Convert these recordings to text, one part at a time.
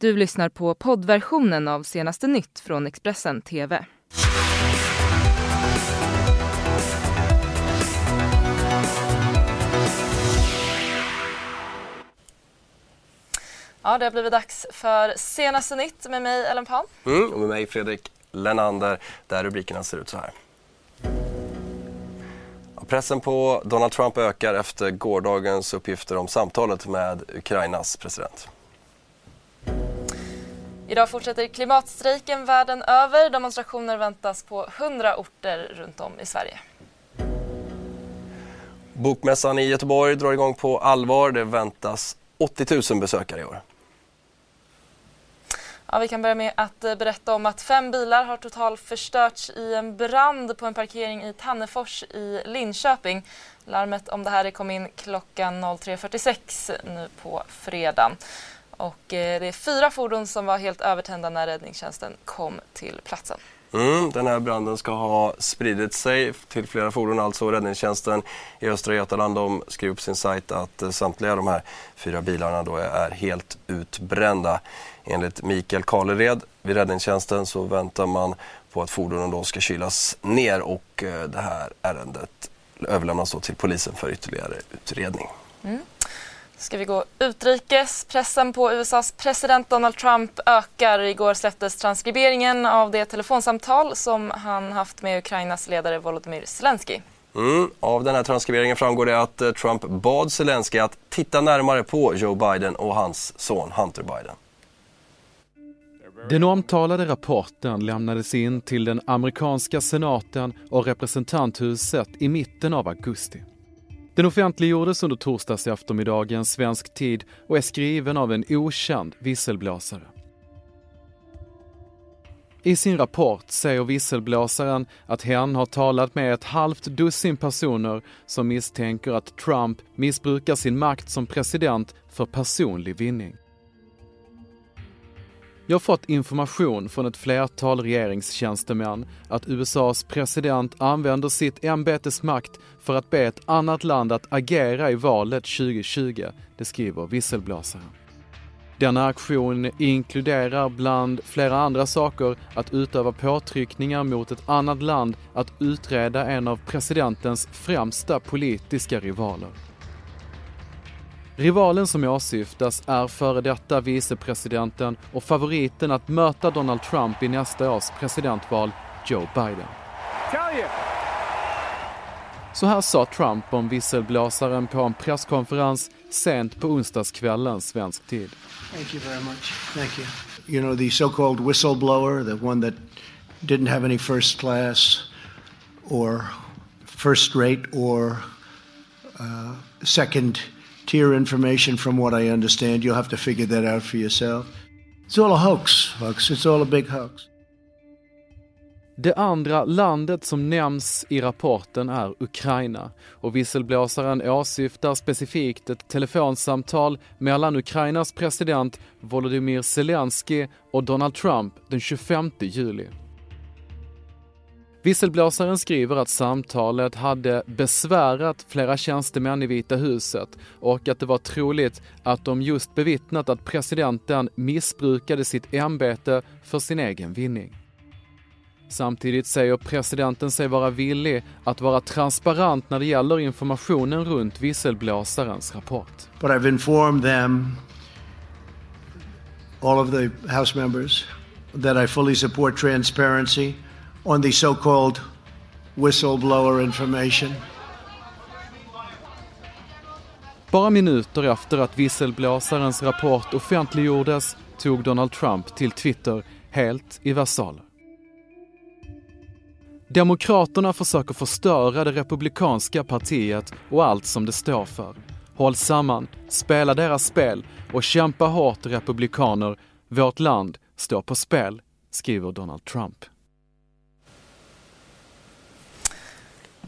Du lyssnar på poddversionen av senaste nytt från Expressen TV. Ja, det har blivit dags för senaste nytt med mig Ellen Pan. Mm, och med mig Fredrik Lenander, där rubrikerna ser ut så här. Pressen på Donald Trump ökar efter gårdagens uppgifter om samtalet med Ukrainas president. Idag fortsätter klimatstrejken världen över. Demonstrationer väntas på 100 orter runt om i Sverige. Bokmässan i Göteborg drar igång på allvar. Det väntas 80 000 besökare i år. Ja, vi kan börja med att eh, berätta om att fem bilar har totalt förstörts i en brand på en parkering i Tannefors i Linköping. Larmet om det här kom in klockan 03.46 nu på fredagen. Och eh, det är fyra fordon som var helt övertända när räddningstjänsten kom till platsen. Mm, den här branden ska ha spridit sig till flera fordon, alltså räddningstjänsten i Östra Götaland de skriver på sin sajt att eh, samtliga de här fyra bilarna då är helt utbrända. Enligt Mikael Karlered vid räddningstjänsten så väntar man på att fordonen då ska kylas ner och eh, det här ärendet överlämnas då till polisen för ytterligare utredning. Mm. Ska vi gå utrikes? Pressen på USAs president Donald Trump ökar. Igår släpptes transkriberingen av det telefonsamtal som han haft med Ukrainas ledare Volodymyr Zelensky. Mm, av den här transkriberingen framgår det att eh, Trump bad Zelensky att titta närmare på Joe Biden och hans son Hunter Biden. Den omtalade rapporten lämnades in till den amerikanska senaten och representanthuset i mitten av augusti. Den offentliggjordes under torsdags eftermiddagen svensk tid och är skriven av en okänd visselblåsare. I sin rapport säger visselblåsaren att hen har talat med ett halvt dussin personer som misstänker att Trump missbrukar sin makt som president för personlig vinning. Jag har fått information från ett flertal regeringstjänstemän att USAs president använder sitt ämbetes makt för att be ett annat land att agera i valet 2020, det skriver visselblåsaren. Denna aktion inkluderar bland flera andra saker att utöva påtryckningar mot ett annat land att utreda en av presidentens främsta politiska rivaler. Rivalen som åsyftas är före detta vicepresidenten och favoriten att möta Donald Trump i nästa års presidentval, Joe Biden. Så här sa Trump om visselblåsaren på en presskonferens sent på onsdagskvällen svensk tid. Thank you very much. Thank you. You know the so-called whistleblower, the one that didn't have any first class or first rate or uh, second tier information from what I understand. You'll have to figure that out for yourself. It's all a hoax, folks. It's all a big hoax. Det andra landet som nämns i rapporten är Ukraina och visselblåsaren åsyftar specifikt ett telefonsamtal mellan Ukrainas president Volodymyr Zelensky och Donald Trump den 25 juli. Visselblåsaren skriver att samtalet hade besvärat flera tjänstemän i Vita huset och att det var troligt att de just bevittnat att presidenten missbrukade sitt ämbete för sin egen vinning. Samtidigt säger presidenten sig vara villig att vara transparent när det gäller informationen runt visselblåsarens rapport. But I've informed them, all of the House members, that I fully support transparency on the so-called whistleblower information. Bara minuter efter att visselblåsarens rapport offentliggjordes tog Donald Trump till Twitter helt i versaler. Demokraterna försöker förstöra det republikanska partiet och allt som det står för. Håll samman, spela deras spel och kämpa hårt republikaner. Vårt land står på spel, skriver Donald Trump.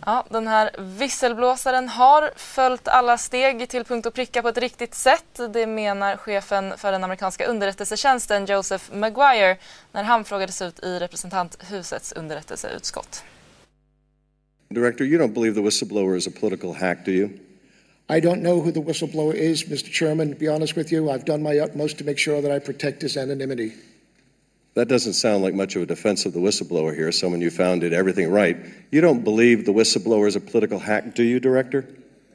Ja, den här visselblåsaren har följt alla steg till punkt och pricka på ett riktigt sätt. Det menar chefen för den amerikanska underrättelsetjänsten Joseph Maguire när han frågades ut i representanthusets underrättelseutskott. Director, you don't believe the whistleblower is a political hack, do you? I don't know who the whistleblower is, Mr. Chairman. To be honest with you, I've done my utmost to make sure that I protect his anonymity. That doesn't sound like much of a defense of the whistleblower here, someone you found did everything right. You don't believe the whistleblower is a political hack, do you, Director?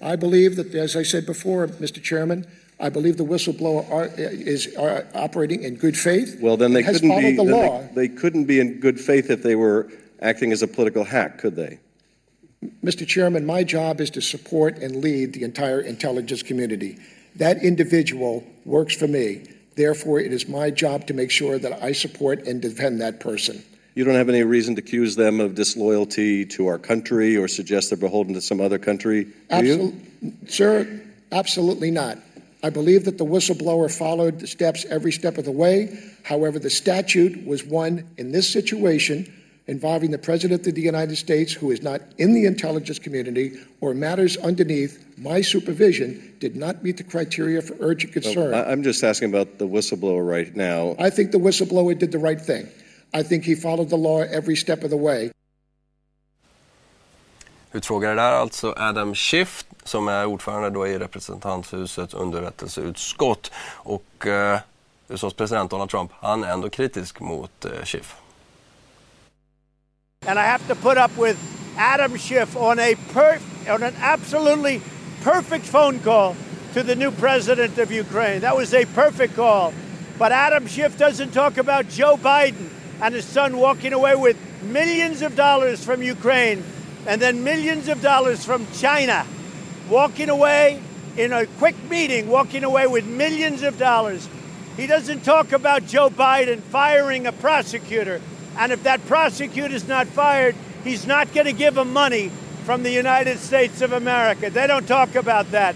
I believe that, as I said before, Mr. Chairman, I believe the whistleblower are, is are operating in good faith. Well, then they couldn't be. the. They, they couldn't be in good faith if they were acting as a political hack, could they? Mr. Chairman, my job is to support and lead the entire intelligence community. That individual works for me. Therefore, it is my job to make sure that I support and defend that person. You don't have any reason to accuse them of disloyalty to our country or suggest they're beholden to some other country, do you? Absol- Sir, absolutely not. I believe that the whistleblower followed the steps every step of the way. However, the statute was one in this situation involving the President of the United States, who is not in the intelligence community or matters underneath my supervision, did not meet the criteria for urgent concern. I- I'm just asking about the whistleblower right now. I think the whistleblower did the right thing. I think he followed the law every step of the way. Utfrågade där alltså Adam Schiff som är ordförande då i representanthusets underrättelseutskott. Och eh, USAs president Donald Trump, han är ändå kritisk mot eh, Schiff. And I have to put up with Adam Schiff on a per- on an absolutely perfect phone call to the new president of Ukraine. That was a perfect call. But Adam Schiff doesn't talk about Joe Biden and his son walking away with millions of dollars from Ukraine and then millions of dollars from China. Walking away in a quick meeting, walking away with millions of dollars. He doesn't talk about Joe Biden firing a prosecutor. And if that prosecutor's not fired, he's not going to give him money from the United States of America. They don't talk about that.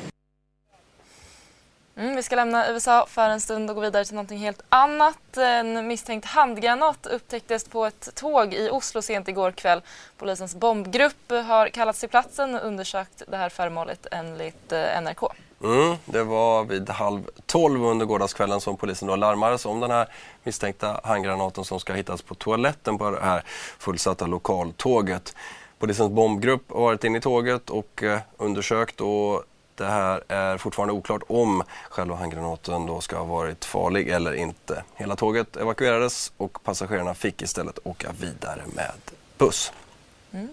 Mm, vi ska lämna USA för en stund och gå vidare till något helt annat. En misstänkt handgranat upptäcktes på ett tåg i Oslo sent igår kväll. Polisens bombgrupp har kallats till platsen och undersökt det här föremålet enligt eh, NRK. Mm, det var vid halv tolv under gårdagskvällen som polisen då larmades om den här misstänkta handgranaten som ska hittas på toaletten på det här fullsatta lokaltåget. Polisens bombgrupp har varit inne i tåget och eh, undersökt och det här är fortfarande oklart om själva handgranaten då ska ha varit farlig eller inte. Hela tåget evakuerades och passagerarna fick istället åka vidare med buss. Mm.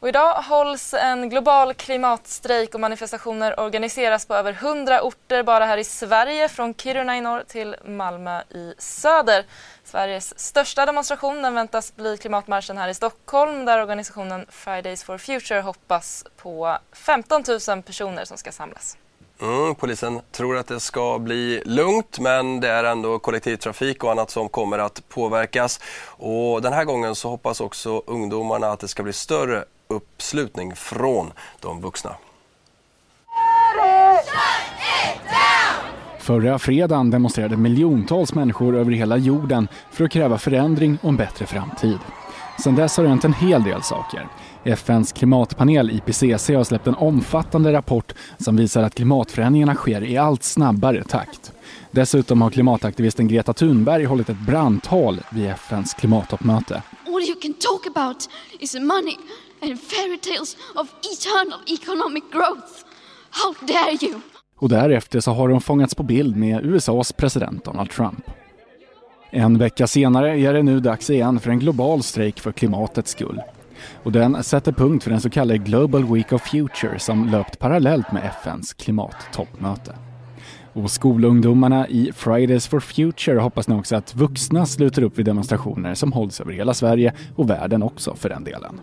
Och idag hålls en global klimatstrejk och manifestationer organiseras på över 100 orter bara här i Sverige från Kiruna i norr till Malmö i söder. Sveriges största demonstration den väntas bli klimatmarschen här i Stockholm där organisationen Fridays for Future hoppas på 15 000 personer som ska samlas. Mm, polisen tror att det ska bli lugnt men det är ändå kollektivtrafik och annat som kommer att påverkas. Och den här gången så hoppas också ungdomarna att det ska bli större uppslutning från de vuxna. Förra fredagen demonstrerade miljontals människor över hela jorden för att kräva förändring och en bättre framtid. Sedan dess har det hänt en hel del saker. FNs klimatpanel IPCC har släppt en omfattande rapport som visar att klimatförändringarna sker i allt snabbare takt. Dessutom har klimataktivisten Greta Thunberg hållit ett brandtal vid FNs klimattoppmöte. All you can talk about is money and fairy tales of eternal economic growth. How dare you! Och därefter så har hon fångats på bild med USAs president Donald Trump. En vecka senare är det nu dags igen för en global strejk för klimatets skull. Och den sätter punkt för den så kallade Global Week of Future som löpt parallellt med FNs klimattoppmöte. Och skolungdomarna i Fridays for Future hoppas nu också att vuxna sluter upp vid demonstrationer som hålls över hela Sverige och världen också för den delen.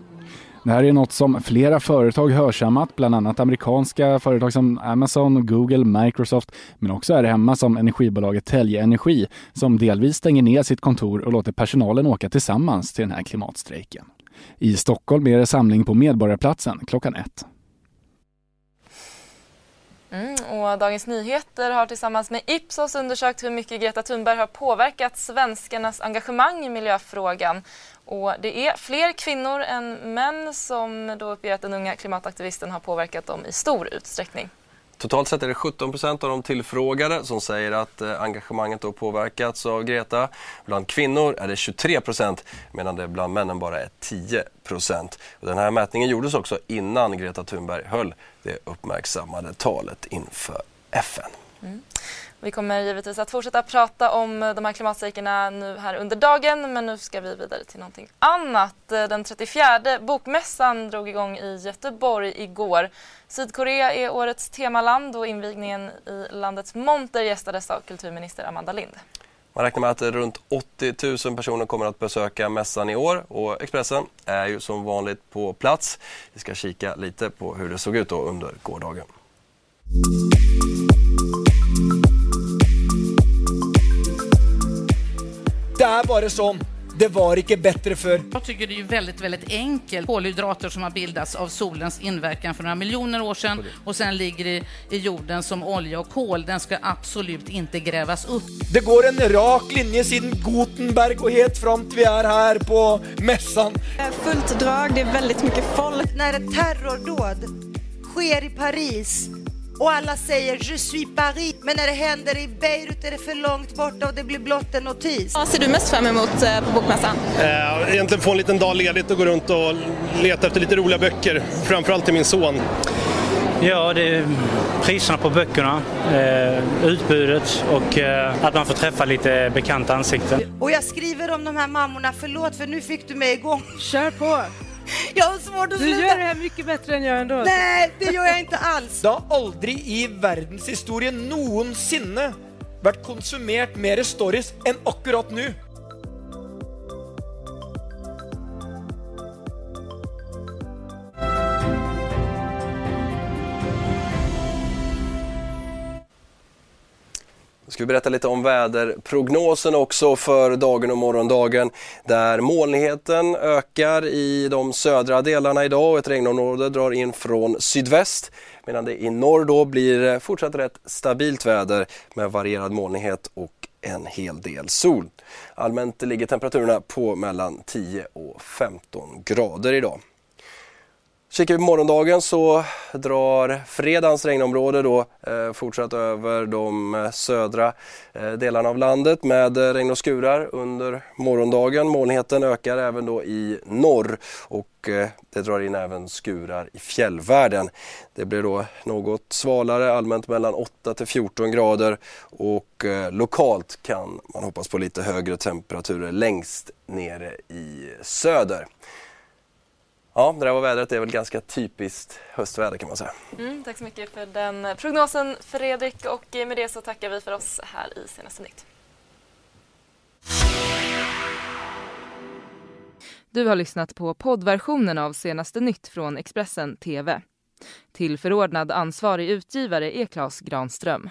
Det här är något som flera företag hörsammat, bland annat amerikanska företag som Amazon, Google, Microsoft, men också här hemma som energibolaget Telge Energi som delvis stänger ner sitt kontor och låter personalen åka tillsammans till den här klimatstrejken. I Stockholm är det samling på Medborgarplatsen klockan ett. Mm, och Dagens Nyheter har tillsammans med Ipsos undersökt hur mycket Greta Thunberg har påverkat svenskarnas engagemang i miljöfrågan. Och det är fler kvinnor än män som då uppger att den unga klimataktivisten har påverkat dem i stor utsträckning. Totalt sett är det 17 procent av de tillfrågade som säger att eh, engagemanget då påverkats av Greta. Bland kvinnor är det 23 procent medan det bland männen bara är 10 procent. Den här mätningen gjordes också innan Greta Thunberg höll det uppmärksammade talet inför FN. Mm. Vi kommer givetvis att fortsätta prata om de här klimatstrejkerna nu här under dagen men nu ska vi vidare till någonting annat. Den 34 bokmässan drog igång i Göteborg igår. Sydkorea är årets temaland och invigningen i landets monter gästades av kulturminister Amanda Lind. Man räknar med att runt 80 000 personer kommer att besöka mässan i år och Expressen är ju som vanligt på plats. Vi ska kika lite på hur det såg ut då under gårdagen. Det är bara så. Det var inte bättre för. Jag tycker det är väldigt, väldigt enkelt. Kolhydrater som har bildats av solens inverkan för några miljoner år sedan och sen ligger det i jorden som olja och kol. Den ska absolut inte grävas upp. Det går en rak linje sedan Gutenberg och helt fram till vi är här på mässan. Fullt drag, det är väldigt mycket folk. När ett terrordåd sker i Paris och alla säger Je suis Paris. Men när det händer i Beirut är det för långt borta och det blir blott en notis. Vad ser du mest fram emot eh, på Bokmässan? Eh, egentligen få en liten dag ledigt och gå runt och leta efter lite roliga böcker. Framförallt till min son. Ja, det är priserna på böckerna, eh, utbudet och eh, att man får träffa lite bekanta ansikten. Och jag skriver om de här mammorna, förlåt för nu fick du mig igång. Kör på! Jag har svårt att sluta. Du gör det här mycket bättre än jag ändå. Nej, det gör jag inte alls. Det har aldrig i världshistorien någonsin varit konsumerat mer stories än akkurat nu. Ska vi berätta lite om väderprognosen också för dagen och morgondagen där molnigheten ökar i de södra delarna idag och ett regnområde drar in från sydväst medan det i norr då blir fortsatt rätt stabilt väder med varierad molnighet och en hel del sol. Allmänt ligger temperaturerna på mellan 10 och 15 grader idag. Kikar vi på morgondagen så drar fredagens regnområde då eh, fortsatt över de eh, södra eh, delarna av landet med eh, regn och skurar under morgondagen. Molnigheten ökar även då i norr och eh, det drar in även skurar i fjällvärlden. Det blir då något svalare, allmänt mellan 8 till 14 grader och eh, lokalt kan man hoppas på lite högre temperaturer längst nere i söder. Ja, det där var vädret. Det är väl ganska typiskt höstväder kan man säga. Mm, tack så mycket för den prognosen Fredrik och med det så tackar vi för oss här i Senaste Nytt. Du har lyssnat på poddversionen av Senaste Nytt från Expressen TV. Till förordnad ansvarig utgivare är Klas Granström.